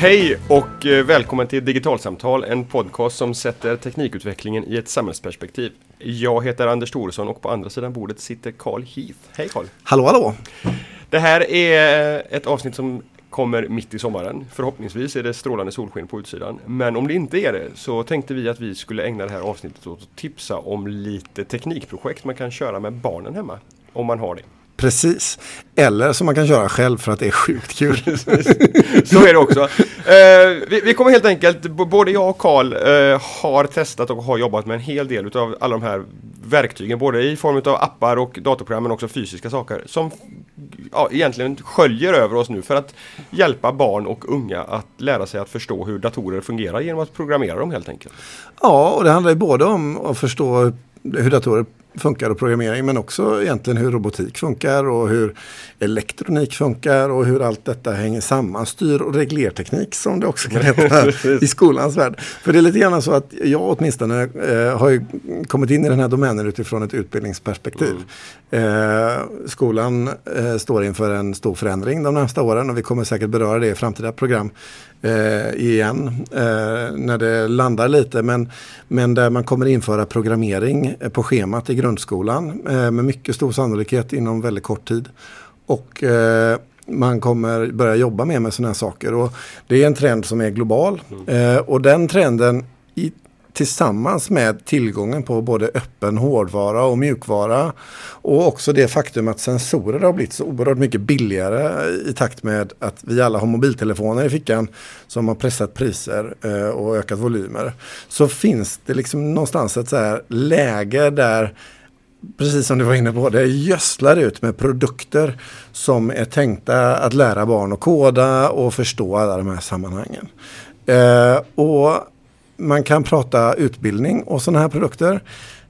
Hej och eh, välkommen till Digitalsamtal, en podcast som sätter teknikutvecklingen i ett samhällsperspektiv. Jag heter Anders Thoresson och på andra sidan bordet sitter Carl Heath. Hej Carl! Hallå hallå! Det här är ett avsnitt som kommer mitt i sommaren. Förhoppningsvis är det strålande solsken på utsidan. Men om det inte är det så tänkte vi att vi skulle ägna det här avsnittet åt att tipsa om lite teknikprojekt man kan köra med barnen hemma. Om man har det. Precis. Eller som man kan köra själv för att det är sjukt kul. Så är det också. Eh, vi, vi, kommer helt enkelt, både jag och Karl eh, har testat och har jobbat med en hel del av alla de här verktygen. Både i form av appar och datorprogram men också fysiska saker. Som ja, egentligen sköljer över oss nu för att hjälpa barn och unga att lära sig att förstå hur datorer fungerar genom att programmera dem helt enkelt. Ja, och det handlar ju både om att förstå hur datorer funkar och programmering men också egentligen hur robotik funkar och hur elektronik funkar och hur allt detta hänger samman. Styr och reglerteknik som det också kan heta i skolans värld. För det är lite grann så att jag åtminstone eh, har kommit in i den här domänen utifrån ett utbildningsperspektiv. Mm. Eh, skolan eh, står inför en stor förändring de närmsta åren och vi kommer säkert beröra det i framtida program eh, igen eh, när det landar lite. Men, men där man kommer införa programmering eh, på schemat i grundskolan eh, med mycket stor sannolikhet inom väldigt kort tid. Och eh, man kommer börja jobba mer med sådana här saker. Och det är en trend som är global. Mm. Eh, och den trenden tillsammans med tillgången på både öppen hårdvara och mjukvara och också det faktum att sensorer har blivit så oerhört mycket billigare i takt med att vi alla har mobiltelefoner i fickan som har pressat priser eh, och ökat volymer. Så finns det liksom någonstans ett så här läge där precis som du var inne på, det gödslar ut med produkter som är tänkta att lära barn att koda och förstå alla de här sammanhangen. Eh, och man kan prata utbildning och sådana här produkter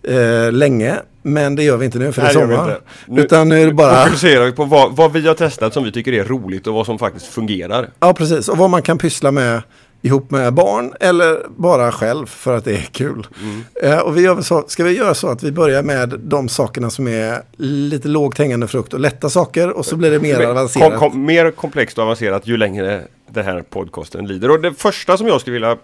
eh, länge. Men det gör vi inte nu för det är sommar. Nu, Utan nu är det bara... fokuserar vi på vad, vad, vi har testat som vi tycker är roligt och vad som faktiskt fungerar. Ja precis och vad man kan pyssla med ihop med barn eller bara själv för att det är kul. Mm. Eh, och vi gör så, ska vi göra så att vi börjar med de sakerna som är lite lågt hängande frukt och lätta saker och så blir det mer avancerat. Kom, kom, mer komplext och avancerat ju längre den här podcasten lider. Och det första som jag skulle vilja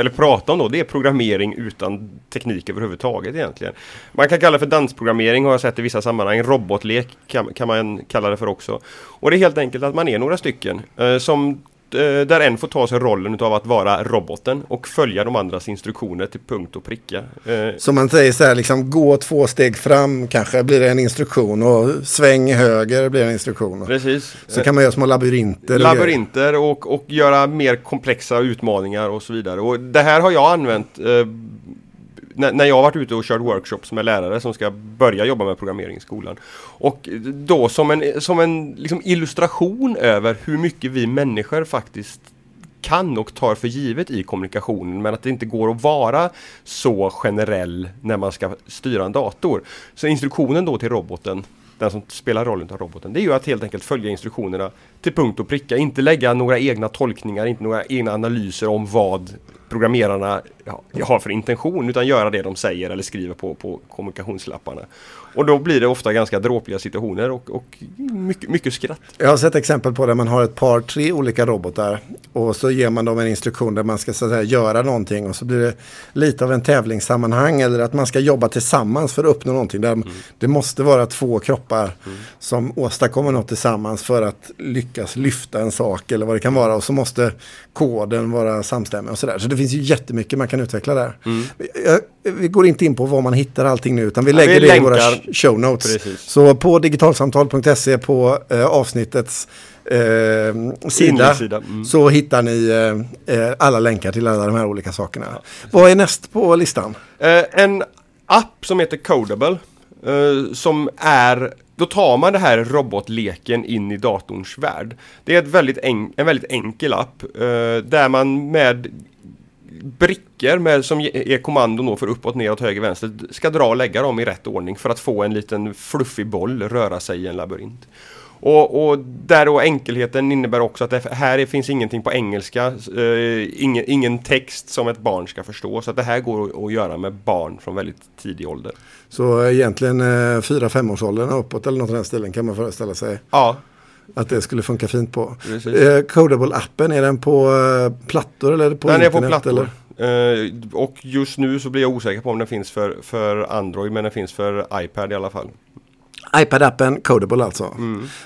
eller prata om då, det är programmering utan teknik överhuvudtaget egentligen. Man kan kalla det för dansprogrammering har jag sett i vissa sammanhang. Robotlek kan, kan man kalla det för också. Och det är helt enkelt att man är några stycken eh, som där en får ta sig rollen av att vara roboten och följa de andras instruktioner till punkt och pricka. Eh, så man säger så här, liksom gå två steg fram kanske blir det en instruktion och sväng höger blir en instruktion. Precis. Så kan man göra små labyrinter. Labyrinter och, och göra mer komplexa utmaningar och så vidare. Och det här har jag använt när, när, jag har varit ute och kört workshops med lärare som ska börja jobba med programmering i skolan. Och då som en, som en liksom illustration över hur mycket vi människor faktiskt kan och tar för givet i kommunikationen men att det inte går att vara så generell när man ska styra en dator. Så instruktionen då till roboten den som spelar rollen av roboten, det är ju att helt enkelt följa instruktionerna till punkt och pricka. Inte lägga några egna tolkningar, inte några egna analyser om vad programmerarna har för intention utan göra det de säger eller skriver på, på kommunikationslapparna. Och då blir det ofta ganska dråpliga situationer och, och mycket, mycket skratt. Jag har sett exempel på där man har ett par, tre olika robotar och så ger man dem en instruktion där man ska så säga, göra någonting och så blir det lite av en tävlingssammanhang eller att man ska jobba tillsammans för att uppnå någonting. Där mm. Det måste vara två kroppar mm. som åstadkommer något tillsammans för att lyckas lyfta en sak eller vad det kan vara och så måste koden vara samstämmig och sådär. Så det finns ju jättemycket man kan utveckla där. Mm. Vi går inte in på var man hittar allting nu utan vi lägger vi det i våra show notes. Precis. Så på digitalsamtal.se på eh, avsnittets eh, sida mm. så hittar ni eh, eh, alla länkar till alla de här olika sakerna. Ja, Vad är näst på listan? Eh, en app som heter Codable eh, som är då tar man det här robotleken in i datorns värld. Det är väldigt en, en väldigt enkel app där man med brickor med, som är kommandon då för uppåt, neråt, höger, vänster ska dra och lägga dem i rätt ordning för att få en liten fluffig boll röra sig i en labyrint. Och, och där då enkelheten innebär också att det, här finns ingenting på engelska, eh, ingen, ingen, text som ett barn ska förstå. Så att det här går att, göra med barn från väldigt tidig ålder. Så egentligen eh, 4-5 årsåldern uppåt eller något i den stilen kan man föreställa sig? Ja. Att det skulle funka fint på. Eh, Codable-appen, är den på eh, plattor eller på Den är internet? på plattor. Eh, och just nu så blir jag osäker på om den finns för, för Android men den finns för iPad i alla fall. iPad-appen, Codable alltså.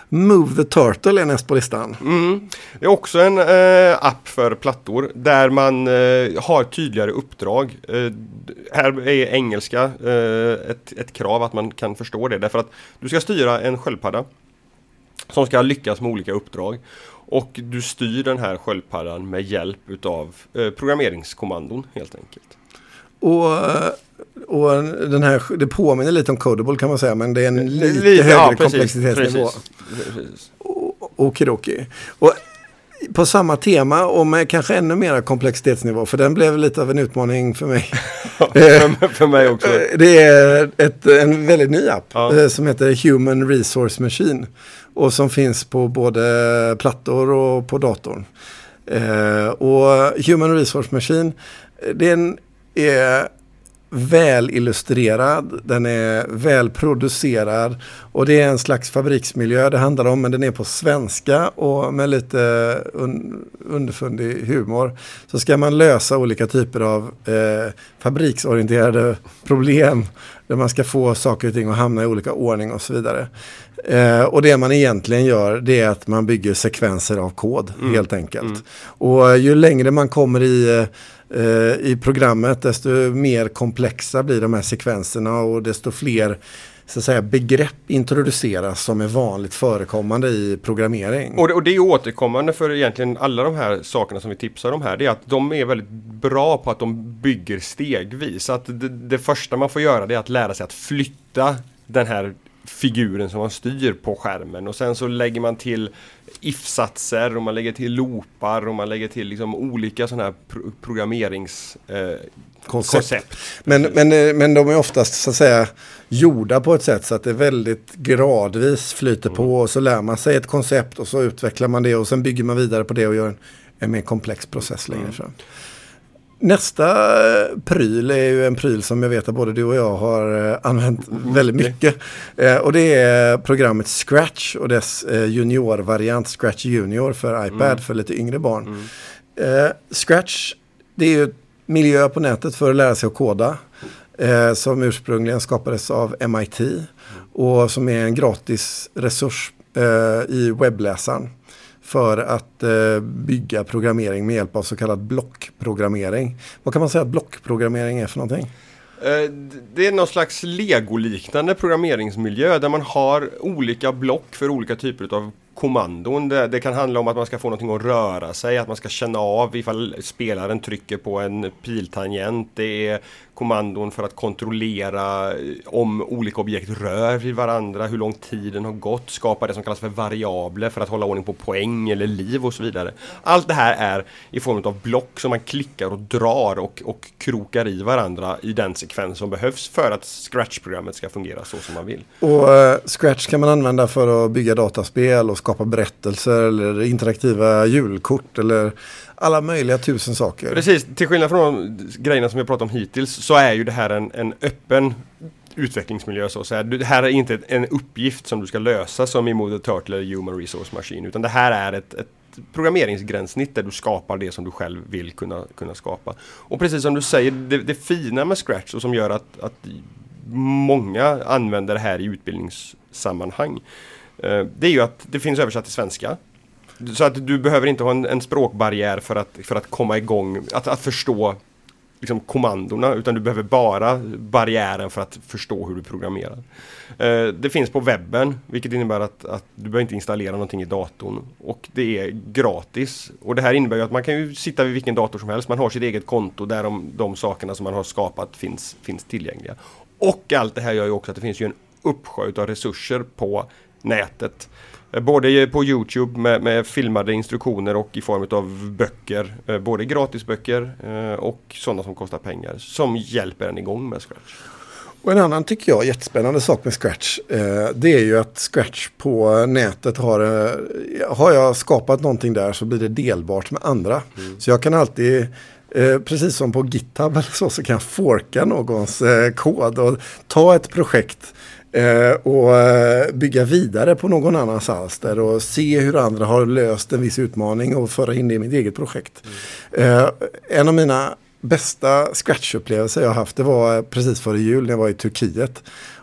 Move the Turtle är näst på listan. Mm. Det är också en eh, app för plattor där man eh, har tydligare uppdrag. Eh, här är engelska ett, ett krav att man kan förstå det därför att du ska styra en sköldpadda som ska lyckas med olika uppdrag. Och du styr den här sköldpaddan med hjälp utav eh, programmeringskommandon helt enkelt. Och, eh, och den här, det påminner lite om Codable kan man säga, men det är en lite, Lite- högre ja, precis, komplexitetsnivå. Okidoki. Och på samma tema och med kanske ännu mer komplexitetsnivå, för den blev lite av en utmaning för mig. för, mig också. Eh, Det är ett, en väldigt ny app Ja. eh, som heter Human Resource Machine. Och som finns på både plattor och på datorn. Eh, och Human Resource Machine, den är väl illustrerad, den är väl producerad och det är en slags fabriksmiljö det handlar om men den är på svenska och med lite un underfundig humor. Så ska man lösa olika typer av eh, fabriksorienterade problem där man ska få saker och ting att hamna i olika ordning och så vidare. Eh, och det man egentligen gör det är att man bygger sekvenser av kod helt enkelt. Och eh, ju längre man kommer i eh, i programmet desto mer komplexa blir de här sekvenserna och desto fler så att säga, begrepp introduceras som är vanligt förekommande i programmering. Och det, och det är återkommande för egentligen alla de här sakerna som vi tipsar om här. Det är att de är väldigt bra på att de bygger stegvis. Att det, det första man får göra det är att lära sig att flytta den här figuren som man styr på skärmen. Och sen så lägger man till if-satser och man lägger till loopar och man lägger till liksom olika sådana här pro programmerings eh. Men, men, eh, men de är oftast så att säga gjorda på ett sätt så att det väldigt gradvis flyter på och så lär man sig ett koncept och så utvecklar man det och sen bygger man vidare på det och gör en, en mer komplex process längre fram. Nästa eh, pryl är ju en pryl som jag vet att både du och jag har eh, använt väldigt mycket. Eh, och det är programmet Scratch och dess juniorvariant Scratch Junior för iPad för lite yngre barn. Eh, Scratch, det är ju miljö på nätet för att lära sig att koda. Som ursprungligen skapades av MIT. Och som är en gratis resurs i webbläsaren. För att eh, bygga programmering med hjälp av så kallad blockprogrammering. Vad kan man säga att blockprogrammering är för någonting? Eh, det är någon slags legoliknande programmeringsmiljö där man har olika block för olika typer av kommandon. Det, det kan handla om att man ska få någonting att röra sig, att man ska känna av ifall spelaren trycker på en piltangent. Det är kommandon för att kontrollera eh, om olika objekt rör vid varandra, hur lång tiden har gått, skapa det som kallas för variabler för att hålla ordning på poäng eller liv och så vidare. Allt det här är i form av block som man klickar och drar och, och krokar i varandra i den sekvens som behövs för att Scratch-programmet ska fungera så som man vill. Och eh, Scratch kan man använda för att bygga dataspel och skapa berättelser eller interaktiva julkort eller alla möjliga tusen saker. Precis, till skillnad från de grejerna som jag pratat om hittills så är ju det här en, en öppen utvecklingsmiljö så att säga. Det här är inte en uppgift som du ska lösa som i Moder Turtle eller Human Resource Machine utan det här är ett, ett programmeringsgränssnitt där du skapar det som du själv vill kunna, kunna skapa. Och precis som du säger, det, det fina med Scratch och som gör att, att många använder det här i utbildningssammanhang eh, det är ju att det finns översatt till svenska. Så att du behöver inte ha en, en språkbarriär för att, för att komma igång, att, att förstå liksom, kommandona utan du behöver bara barriären för att förstå hur du programmerar. Eh, det finns på webben vilket innebär att, att du behöver inte installera någonting i datorn och det är gratis. Och det här innebär ju att man kan ju sitta vid vilken dator som helst, man har sitt eget konto där de, de sakerna som man har skapat finns, finns tillgängliga. Och allt det här gör ju också att det finns ju en uppsjö av resurser på nätet. Eh, Både på Youtube med, med filmade instruktioner och i form av böcker. Eh, Både gratisböcker eh, och sådana som kostar pengar. Som hjälper en igång med Scratch. Och en annan tycker jag jättespännande sak med Scratch. Eh, det är ju att Scratch på nätet har, har jag skapat någonting där så blir det delbart med andra. Så jag kan alltid Eh, precis som på GitHub eller så, så kan jag forka någons eh, kod och ta ett projekt Eh, och eh, bygga vidare på någon annans alster och se hur andra har löst en viss utmaning och föra in det i mitt eget projekt. Mm. Eh, en av mina bästa scratchupplevelser jag haft det var eh, precis före jul när jag var i Turkiet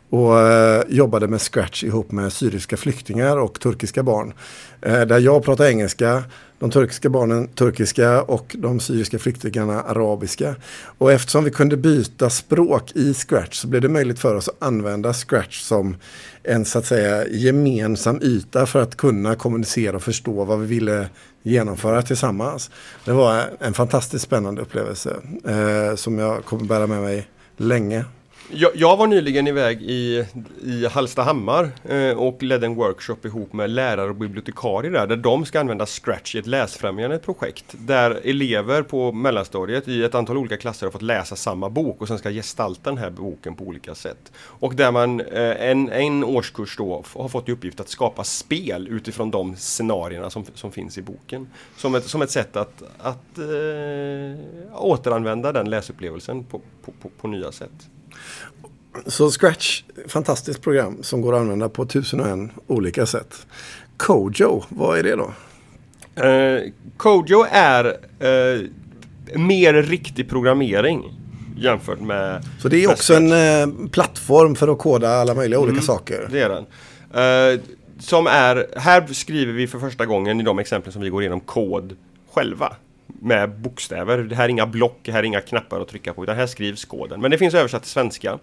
och eh, jobbade med Scratch ihop med syriska flyktingar och turkiska barn. Eh, där jag pratar engelska, de turkiska barnen turkiska och de syriska flyktingarna arabiska. Och eftersom vi kunde byta språk i Scratch så blev det möjligt för oss att använda Scratch som en så att säga gemensam yta för att kunna kommunicera och förstå vad vi ville genomföra tillsammans. Det var en fantastiskt spännande upplevelse eh, som jag kommer bära med mig länge. Jag, jag, var nyligen iväg i, i Hallstahammar eh, och ledde en workshop ihop med lärare och bibliotekarier där, där de ska använda Scratch i ett läsfrämjande projekt. Där elever på mellanstadiet i ett antal olika klasser har fått läsa samma bok och sen ska gestalta den här boken på olika sätt. Och där man eh, en, en årskurs då har fått i uppgift att skapa spel utifrån de scenarierna som, som finns i boken. Som ett, som ett sätt att, att eh, återanvända den läsupplevelsen på, på, på, på nya sätt. Så Scratch, fantastiskt program som går att använda på tusen och en olika sätt. Kojo, vad är det då? Uh, Kojo är uh, mer riktig programmering jämfört med Så det är också en uh, plattform för att koda alla möjliga mm, olika saker? Det är den. Uh, som är, här skriver vi för första gången i de exempel som vi går igenom kod själva med bokstäver. Det här är inga block, det här är inga knappar att trycka på utan här skrivs koden. Men det finns översatt till svenska.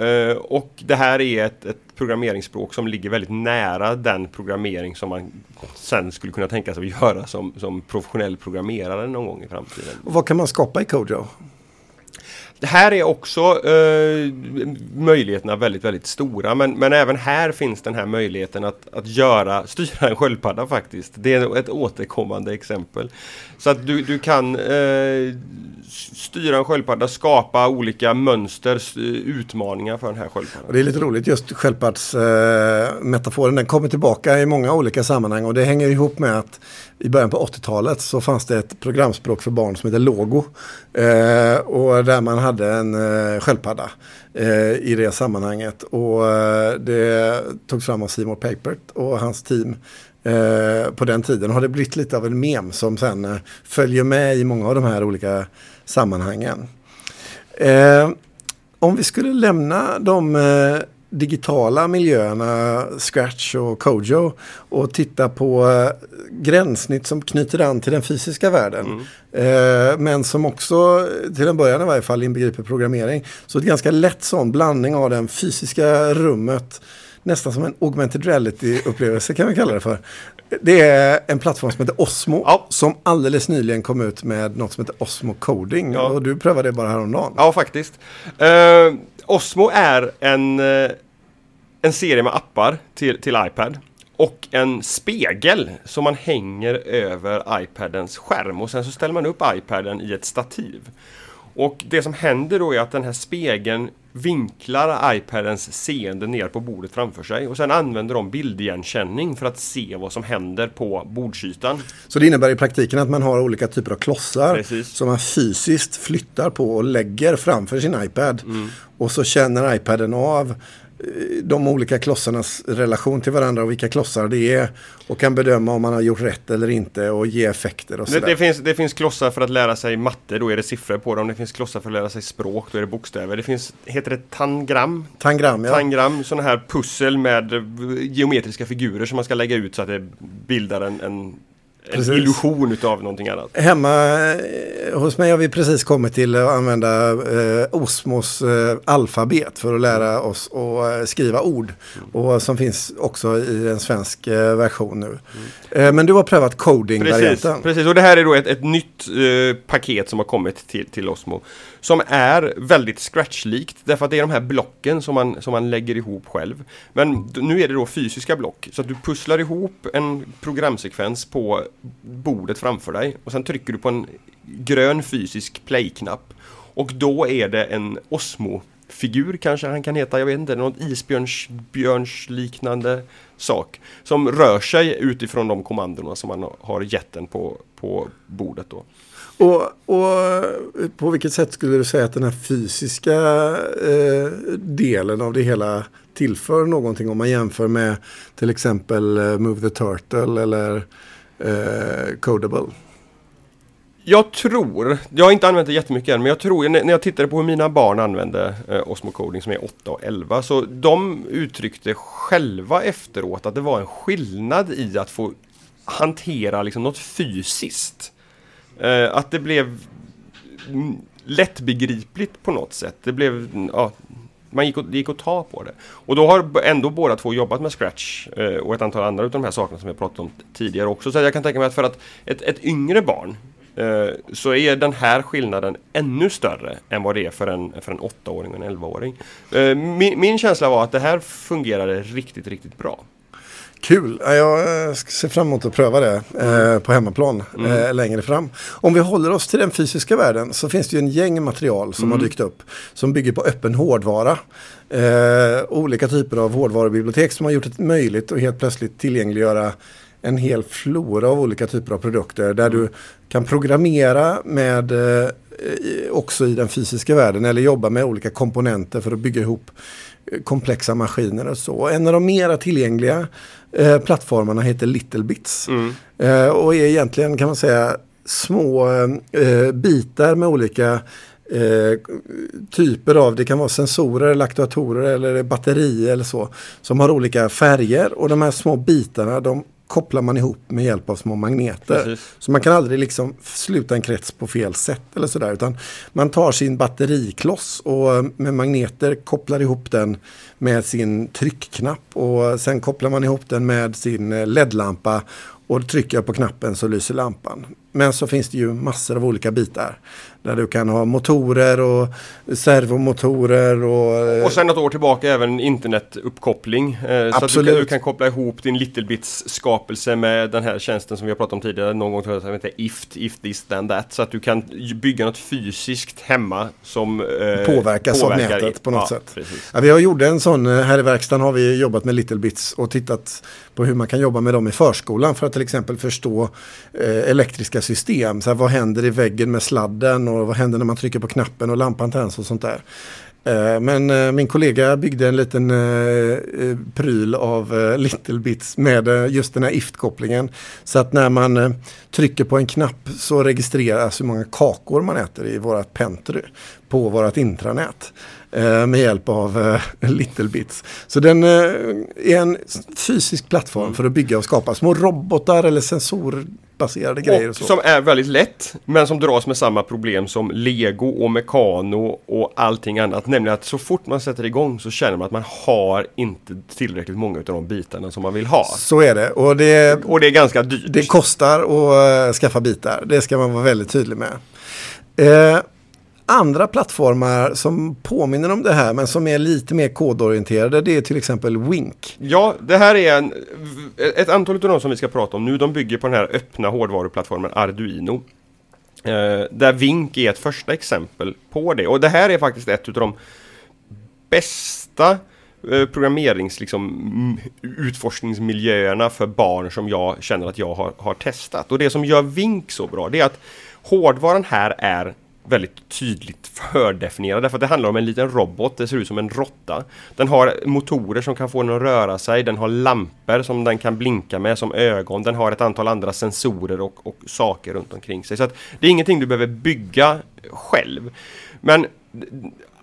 Uh, och det här är ett, ett, programmeringsspråk som ligger väldigt nära den programmering som man sen skulle kunna tänka sig att göra som, som professionell programmerare någon gång i framtiden. Och vad kan man skapa i Kojo? Det här är också eh, möjligheterna väldigt, väldigt stora. Men, men även här finns den här möjligheten att, att göra, styra en sköldpadda faktiskt. Det är ett återkommande exempel. Så att du, du kan eh, styra en sköldpadda, skapa olika mönster, utmaningar för den här sköldpaddan. Det är lite roligt just sköldpaddsmetaforen. Eh, den kommer tillbaka i många olika sammanhang och det hänger ihop med att i början på 80-talet så fanns det ett programspråk för barn som heter Logo. Eh, och där man hade en eh, sköldpadda eh, i det sammanhanget. Och eh, det togs fram av Simon Papert och hans team eh, på den tiden. Har det blivit lite av en mem som sen eh, följer med i många av de här olika sammanhangen. Eh, om vi skulle lämna de eh, digitala miljöerna, Scratch och Kojo och titta på eh, gränssnitt som knyter an till den fysiska världen. Mm. Eh, men som också, till en början i varje fall, inbegriper programmering. Så ett ganska lätt sån blandning av det fysiska rummet, nästan som en augmented reality-upplevelse kan vi kalla det för. Det är en plattform som heter Osmo ja. som alldeles nyligen kom ut med något som heter Osmo Coding. Ja. Och du prövade det bara häromdagen. Ja, faktiskt. Uh, Osmo är en, uh, en serie med appar till, till iPad och en spegel som man hänger över iPadens skärm och sen så ställer man upp iPaden i ett stativ. Och det som händer då är att den här spegeln vinklar iPadens seende ner på bordet framför sig och sen använder de bildigenkänning för att se vad som händer på bordsytan. Så det innebär i praktiken att man har olika typer av klossar Precis. som man fysiskt flyttar på och lägger framför sin iPad. Mm. Och så känner iPaden av de olika klossarnas relation till varandra och vilka klossar det är och kan bedöma om man har gjort rätt eller inte och ge effekter och det, det, finns, det finns klossar för att lära sig matte, då är det siffror på dem. Det finns klossar för att lära sig språk, då är det bokstäver. Det finns, heter det tangram? Tangram, ja. Tangram, sådana här pussel med geometriska figurer som man ska lägga ut så att det bildar en, en en precis. illusion utav någonting annat. Hemma eh, hos mig har vi precis kommit till att använda eh, Osmos eh, alfabet för att lära oss att eh, skriva ord. Mm. Och som finns också i en svensk eh, version nu. Mm. Eh, men du har prövat coding-varianten. Precis, precis, och det här är då ett, ett nytt paket som har kommit till, till Osmo. Som är väldigt scratchlikt därför att det är de här blocken som man, som man lägger ihop själv. Men nu är det då fysiska block så att du pusslar ihop en programsekvens på bordet framför dig och sen trycker du på en grön fysisk play-knapp. Och då är det en Osmo-figur kanske han kan heta, jag vet inte, något isbjörns liknande sak. Som rör sig utifrån de kommandona som man har gett den på, på bordet då. Och, och på vilket sätt skulle du säga att den här fysiska eh, delen av det hela tillför någonting om man jämför med till exempel eh, Move the Turtle eller eh, Codable? Jag tror, jag har inte använt det jättemycket än, men jag tror när jag tittade på hur mina barn använde eh, Osmo Coding som är 8 och 11 så de uttryckte själva efteråt att det var en skillnad i att få hantera liksom något fysiskt. Eh, att det blev lättbegripligt på något sätt. Det blev, ja, man gick och, det gick att ta på det. Och då har ändå båda två jobbat med Scratch eh, och ett antal andra av de här sakerna som vi pratat om tidigare också. Så jag kan tänka mig att för att ett, ett yngre barn eh, så är den här skillnaden ännu större än vad det är för en, för en 8-åring och en 11-åring. Eh, min, min känsla var att det här fungerade riktigt, riktigt bra. Kul! Jag eh, ser fram emot att pröva det eh, på hemmaplan mm. eh, längre fram. Om vi håller oss till den fysiska världen så finns det ju en gäng material som mm. har dykt upp som bygger på öppen hårdvara. Eh, olika typer av hårdvarubibliotek som har gjort det möjligt att helt plötsligt tillgängliggöra en hel flora av olika typer av produkter där du kan programmera med eh, också i den fysiska världen eller jobba med olika komponenter för att bygga ihop komplexa maskiner och så. En av de mera tillgängliga eh, plattformarna heter Littlebits. Mm. Eh, och är egentligen kan man säga små eh, bitar med olika eh, typer av, det kan vara sensorer eller aktuatorer eller batterier eller så. Som har olika färger och de här små bitarna de kopplar man ihop med hjälp av små magneter. Precis. Så man kan aldrig liksom sluta en krets på fel sätt eller sådär. Utan man tar sin batterikloss och med magneter kopplar ihop den med sin tryckknapp. Och sen kopplar man ihop den med sin LED-lampa och trycker på knappen så lyser lampan. Men så finns det ju massor av olika bitar. Där du kan ha motorer och servomotorer och... Eh, och sen något år tillbaka även internetuppkoppling. Eh, så att du kan, du kan, koppla ihop din Littlebits skapelse med den här tjänsten som vi har pratat om tidigare. Någon gång tror jag att IFT, if this then that. Så att du kan bygga något fysiskt hemma som eh, påverkas av nätet på något ja, sätt. Ja, vi har gjort en sån, eh, här i verkstaden har vi jobbat med Littlebits och tittat på hur man kan jobba med dem i förskolan för att till exempel förstå eh, elektriska system. Så här, vad händer i väggen med sladden och vad händer när man trycker på knappen och lampan tänds och sånt där. Eh, men eh, min kollega byggde en liten eh, pryl av Little Bits med just den här IFT-kopplingen. Så att när man trycker på en knapp så registreras hur många kakor man äter i vårat pentry på vårat intranät med hjälp av Little Bits. Så den är en fysisk plattform mm. för att bygga och skapa små robotar eller sensorer baserade grejer. Och, och som är väldigt lätt men som dras med samma problem som lego och mekano och allting annat. Nämligen att så fort man sätter igång så känner man att man har inte tillräckligt många av de bitarna som man vill ha. Så är det. Och det, och det är ganska dyrt. Det kostar att uh, skaffa bitar. Det ska man vara väldigt tydlig med. Uh, andra plattformar som påminner om det här men som är lite mer kodorienterade det är till exempel Wink. Ja, det här är en, ett antal av de som vi ska prata om nu de bygger på den här öppna hårdvaruplattformen Arduino. Eh, där Wink är ett första exempel på det och det här är faktiskt ett av de bästa eh, programmerings liksom, utforskningsmiljöerna för barn som jag känner att jag har, har testat. Och det som gör Wink så bra det är att hårdvaran här är väldigt tydligt fördefinierad. Därför att det handlar om en liten robot. Det ser ut som en råtta. Den har motorer som kan få den att röra sig. Den har lampor som den kan blinka med som ögon. Den har ett antal andra sensorer och, och saker runt omkring sig. Så att det är ingenting du behöver bygga själv. Men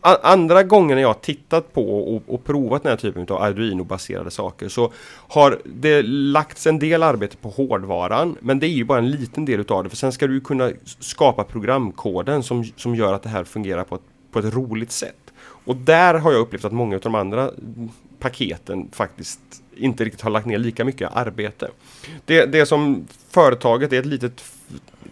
andra gångerna jag tittat på och, och, provat den här typen av Arduino-baserade saker så har det lagts en del arbete på hårdvaran men det är ju bara en liten del utav det för sen ska du kunna skapa programkoden som, som gör att det här fungerar på ett, på ett roligt sätt. Och där har jag upplevt att många av de andra paketen faktiskt inte riktigt har lagt ner lika mycket arbete. Det, det som företaget är ett litet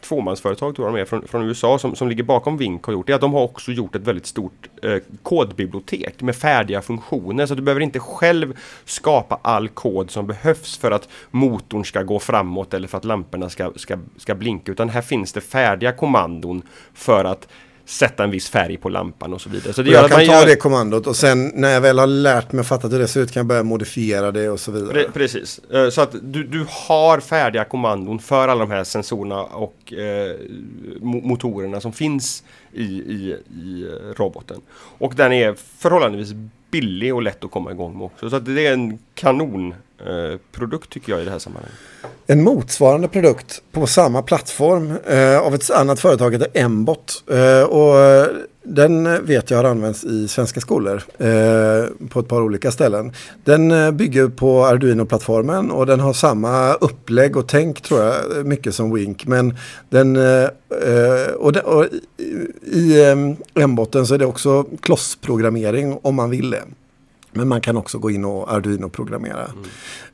tvåmansföretag tror jag de är från, från USA som, som ligger bakom Vink har gjort det är att de har också gjort ett väldigt stort eh, kodbibliotek med färdiga funktioner. Så du behöver inte själv skapa all kod som behövs för att motorn ska gå framåt eller för att lamporna ska, ska, ska blinka utan här finns det färdiga kommandon för att sätta en viss färg på lampan och så vidare. Så det jag kan ta gör... det kommandot och sen när jag väl har lärt mig och fattat hur det ser ut kan jag börja modifiera det och så vidare. Precis, eh, så att du, du har färdiga kommandon för alla de här sensorerna och eh, motorerna som finns i, i, i roboten. Och den är förhållandevis billig och lätt att komma igång med också. Så det är en kanonprodukt eh, tycker jag i det här sammanhanget. En motsvarande produkt på samma plattform eh, av ett annat företag heter Mbot. Eh, och eh, den vet jag har använts i svenska skolor eh, på ett par olika ställen. Den eh, bygger på Arduino-plattformen och den har samma upplägg och tänk tror jag mycket som Wink. Men den, och, den, och i M-botten så är det också klossprogrammering om man vill det. Men man kan också gå in och Arduino-programmera.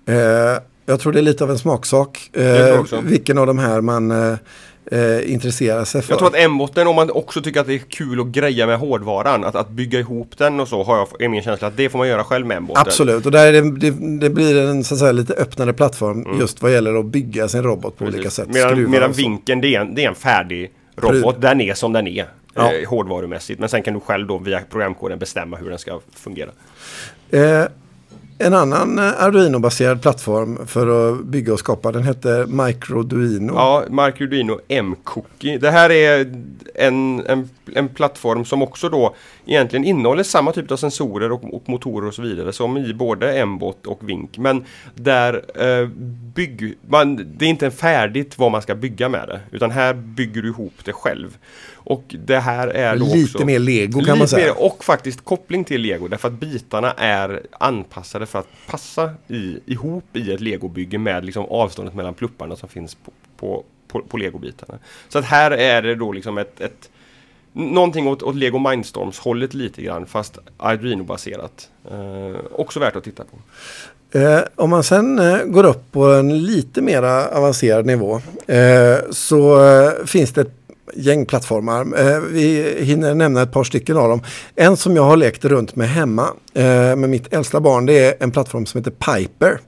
Mm. Jag tror det är lite av en smaksak. Eh, vilken av de här man eh, intresserar sig för. Jag tror att M-botten, om man också tycker att det är kul att greja med hårdvaran, att, att bygga ihop den och så, har jag, är min känsla att det får man göra själv med M-botten. Absolut, och där det, det, det, blir en så att säga, lite öppnare plattform mm. just vad gäller att bygga sin robot på Precis. olika sätt. Medan, medan vinkeln, det är, en, det är en färdig robot. Den är som den är. Ja. Eh, hårdvarumässigt. Men sen kan du själv då via programkoden bestämma hur den ska fungera. Eh, en annan eh, Arduino-baserad plattform för att bygga och skapa den hette Microduino. Ja, Microduino M-Cookie. Det här är en, en, en plattform som också då egentligen innehåller samma typ av sensorer och, och motorer och så vidare som i både M-bot och Vink. Men där eh, bygg, man, det är inte färdigt vad man ska bygga med det. Utan här bygger du ihop det själv. Och det här är Lite också, mer lego kan man säga. Mer, och faktiskt koppling till lego därför att bitarna är anpassade för att passa i, ihop i ett legobygge med liksom avståndet mellan plupparna som finns på, på, på, på legobitarna. Så att här är det då liksom ett, ett Någonting åt, åt Lego Mindstorms hållet lite grann fast Arduino-baserat. Eh, också värt att titta på. Eh, om man sen eh, går upp på en lite mer avancerad nivå eh, så eh, finns det ett gäng plattformar. Eh, vi hinner nämna ett par stycken av dem. En som jag har lekt runt med hemma eh, med mitt äldsta barn det är en plattform som heter Piper.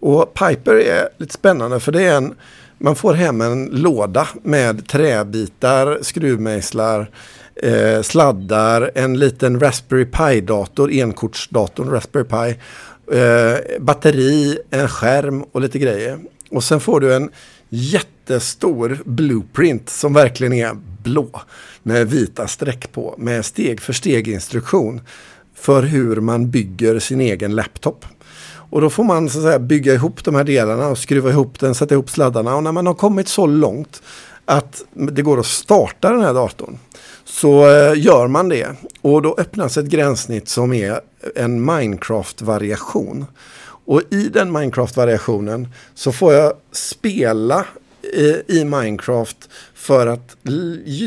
Och Piper är lite spännande för det är en man får hem en låda med träbitar, skruvmejslar, eh, sladdar, en liten Raspberry Pi-dator, enkortsdatorn Raspberry Pi, eh, batteri, en skärm och lite grejer. Och sen får du en jättestor blueprint som verkligen är blå med vita streck på med steg för steg instruktion för hur man bygger sin egen laptop. Och då får man så att säga, bygga ihop de här delarna och skruva ihop den, sätta ihop sladdarna. Och när man har kommit så långt att det går att starta den här datorn så eh, gör man det. Och då öppnas ett gränssnitt som är en Minecraft-variation. Och i den Minecraft-variationen så får jag spela eh, i Minecraft för att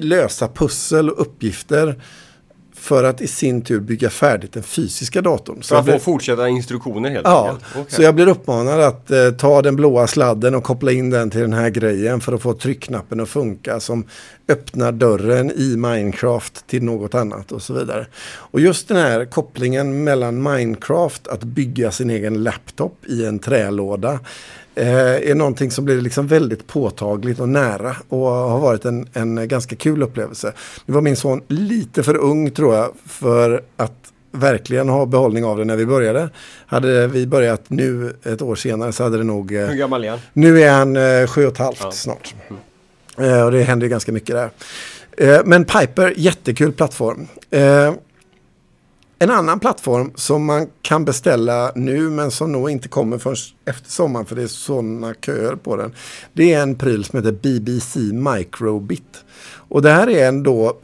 lösa pussel och uppgifter för att i sin tur bygga färdigt den fysiska datorn. Så för att få fortsätta instruktioner helt ja, enkelt? Okay. så jag blir uppmanad att eh, ta den blåa sladden och koppla in den till den här grejen för att få tryckknappen att funka som öppnar dörren i Minecraft till något annat och så vidare. Och just den här kopplingen mellan Minecraft, att bygga sin egen laptop i en trälåda är någonting som blir liksom väldigt påtagligt och nära och har varit en, en ganska kul upplevelse. Nu var min son lite för ung tror jag för att verkligen ha behållning av det när vi började. Hade vi börjat nu ett år senare så hade det nog... Eh, Hur gammal är han? Nu är han eh, sju och ett halvt ja. snart. Mm. Eh, och det händer ganska mycket där. Eh, men Piper, jättekul plattform. Eh, en annan plattform som man kan beställa nu men som nog inte kommer först efter sommaren för det är sådana köer på den. Det är en pryl som heter BBC Microbit. Och det här är en då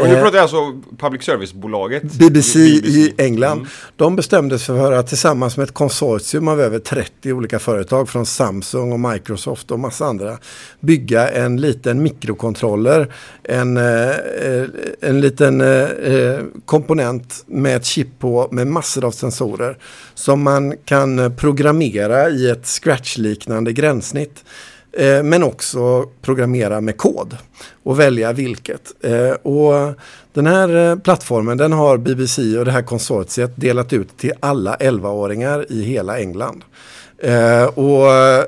och nu eh, pratar jag alltså public service-bolaget. BBC, BBC, i England. Mm. De bestämde sig för att tillsammans med ett konsortium av över 30 olika företag från Samsung och Microsoft och massa andra bygga en liten mikrokontroller. En, eh, en liten eh, komponent med ett chip på med massor av sensorer som man kan programmera i ett scratch-liknande gränssnitt. Eh, men också programmera med kod och välja vilket. Eh, och den här eh, plattformen den har BBC och det här konsortiet delat ut till alla 11-åringar i hela England. Eh, och eh,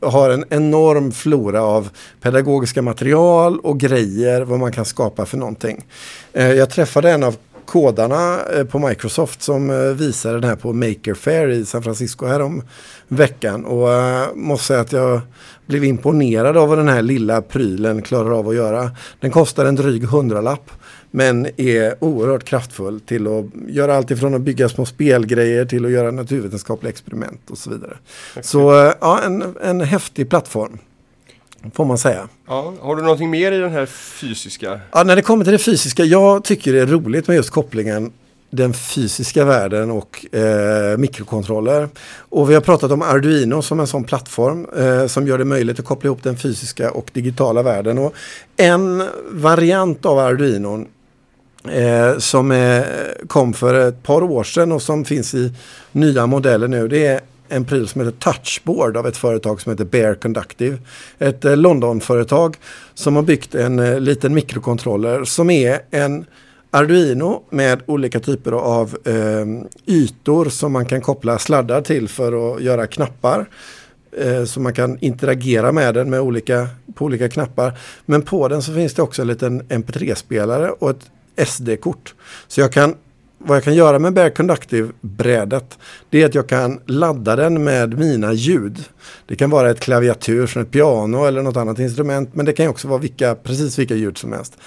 har en enorm flora av pedagogiska material och grejer vad man kan skapa för någonting. Jag träffade en av kodarna eh, på Microsoft som eh, visade den här på Maker Fair i San Francisco här om veckan. Och måste säga att jag blev imponerad av vad den här lilla prylen klarar av att göra. Den kostar en dryg hundralapp. Men är oerhört kraftfull till att göra allt ifrån att bygga små spelgrejer till att göra naturvetenskapliga experiment och så vidare. Okay. Så ja, en, en häftig plattform. Får man säga. Ja, har du någonting mer i den här fysiska? Ja, när det kommer till det fysiska. Jag tycker det är roligt med just kopplingen den fysiska världen och eh, mikrokontroller. Och vi har pratat om Arduino som en sån plattform eh, som gör det möjligt att koppla ihop den fysiska och digitala världen. Och en variant av Arduino eh, som eh, kom för ett par år sedan och som finns i nya modeller nu. Det är en pryl som heter Touchboard av ett företag som heter Bear Conductive. Ett eh, Londonföretag som har byggt en eh, liten mikrokontroller som är en Arduino med olika typer av eh, ytor som man kan koppla sladdar till för att göra knappar. Eh, så man kan interagera med den med olika, på olika knappar. Men på den så finns det också en liten MP3-spelare och ett SD-kort. Så jag kan, vad jag kan göra med Bear Conductive-brädet det är att jag kan ladda den med mina ljud. Det kan vara ett klaviatur från ett piano eller något annat instrument men det kan också vara vilka, precis vilka ljud som helst.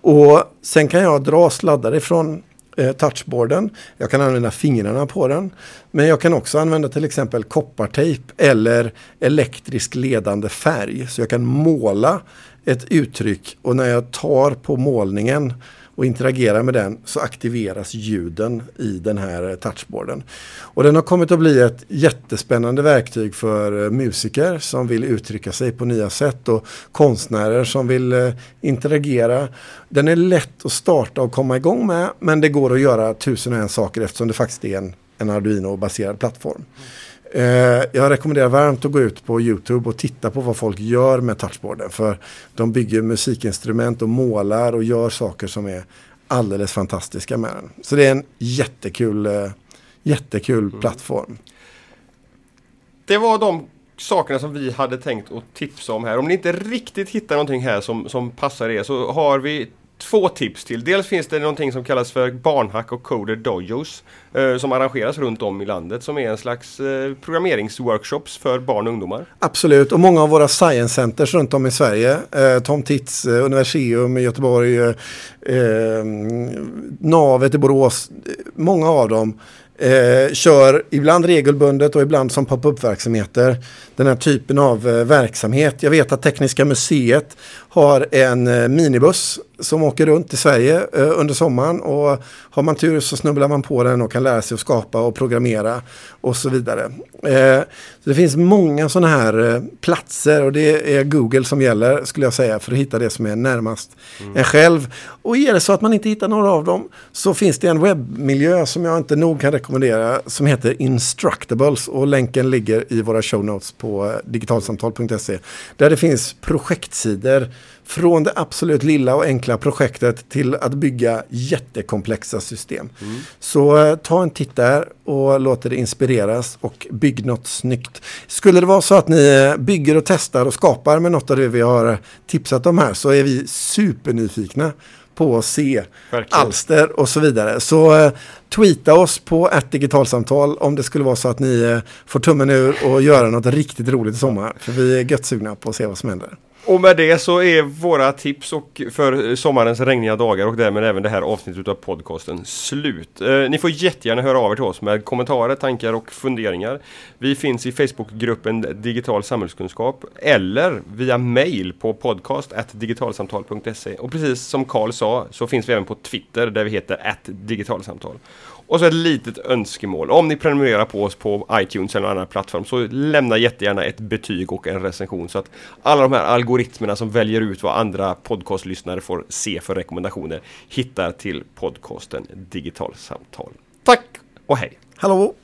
Och sen kan jag dra sladdar ifrån eh, touchboarden. Jag kan använda fingrarna på den. Men jag kan också använda till exempel koppartejp eller elektrisk ledande färg. Så jag kan måla ett uttryck och när jag tar på målningen och interagerar med den så aktiveras ljuden i den här touchboarden. Och den har kommit att bli ett jättespännande verktyg för eh, musiker som vill uttrycka sig på nya sätt och konstnärer som vill eh, interagera. Den är lätt att starta och komma igång med men det går att göra tusen och en saker eftersom det faktiskt är en, en Arduino-baserad plattform. Eh, jag rekommenderar varmt att gå ut på Youtube och titta på vad folk gör med touchboarden. För de bygger musikinstrument och målar och gör saker som är alldeles fantastiska med den. Så det är en jättekul, eh, jättekul mm. plattform. Det var de sakerna som vi hade tänkt att tipsa om här. Om ni inte riktigt hittar någonting här som, som passar er så har vi två tips till. Dels finns det någonting som kallas för barnhack och coder dojos eh, som arrangeras runt om i landet som är en slags eh, programmeringsworkshops för barn och ungdomar. Absolut och många av våra science centers runt om i Sverige, eh, Tom Tits eh, Universium i Göteborg, eh, eh, Navet i Borås, eh, många av dem Eh, kör ibland regelbundet och ibland som pop-up-verksamheter den här typen av eh, verksamhet. Jag vet att Tekniska museet har en eh, minibuss som åker runt i Sverige eh, under sommaren och har man tur så snubblar man på den och kan lära sig att skapa och programmera och så vidare. Eh, så det finns många sådana här platser och det är Google som gäller skulle jag säga för att hitta det som är närmast mm. en själv. Och är det så att man inte hittar några av dem så finns det en webbmiljö som jag inte nog kan rekommendera som heter Instructables och länken ligger i våra show notes på digitalsamtal.se där det finns projektsidor från det absolut lilla och enkla projektet till att bygga jättekomplexa system. Mm. Så eh, ta en titt där och låt er inspireras och bygg något snyggt. Skulle det vara så att ni eh, bygger och testar och skapar med något av det vi har tipsat om här så är vi supernyfikna på att se Verkligen. alster och så vidare. Så eh, tweeta oss på ett digitalsamtal om det skulle vara så att ni eh, får tummen ur och göra något riktigt roligt i sommar. För vi är gött sugna på att se vad som händer. Och med det så är våra tips och för sommarens regniga dagar och därmed även det här avsnittet av podcasten slut. Eh, ni får jättegärna höra av er till oss med kommentarer, tankar och funderingar. Vi finns i Facebookgruppen Digital samhällskunskap eller via mail på podcast.digitalsamtal.se och precis som Karl sa så finns vi även på Twitter där vi heter digitalsamtal. Och så ett litet önskemål. Om ni prenumererar på oss på iTunes eller någon annan plattform så lämna jättegärna ett betyg och en recension så att alla de här algoritmerna som väljer ut vad andra podcastlyssnare får se för rekommendationer hittar till podcasten Digitalsamtal. Tack och hej! Hallå!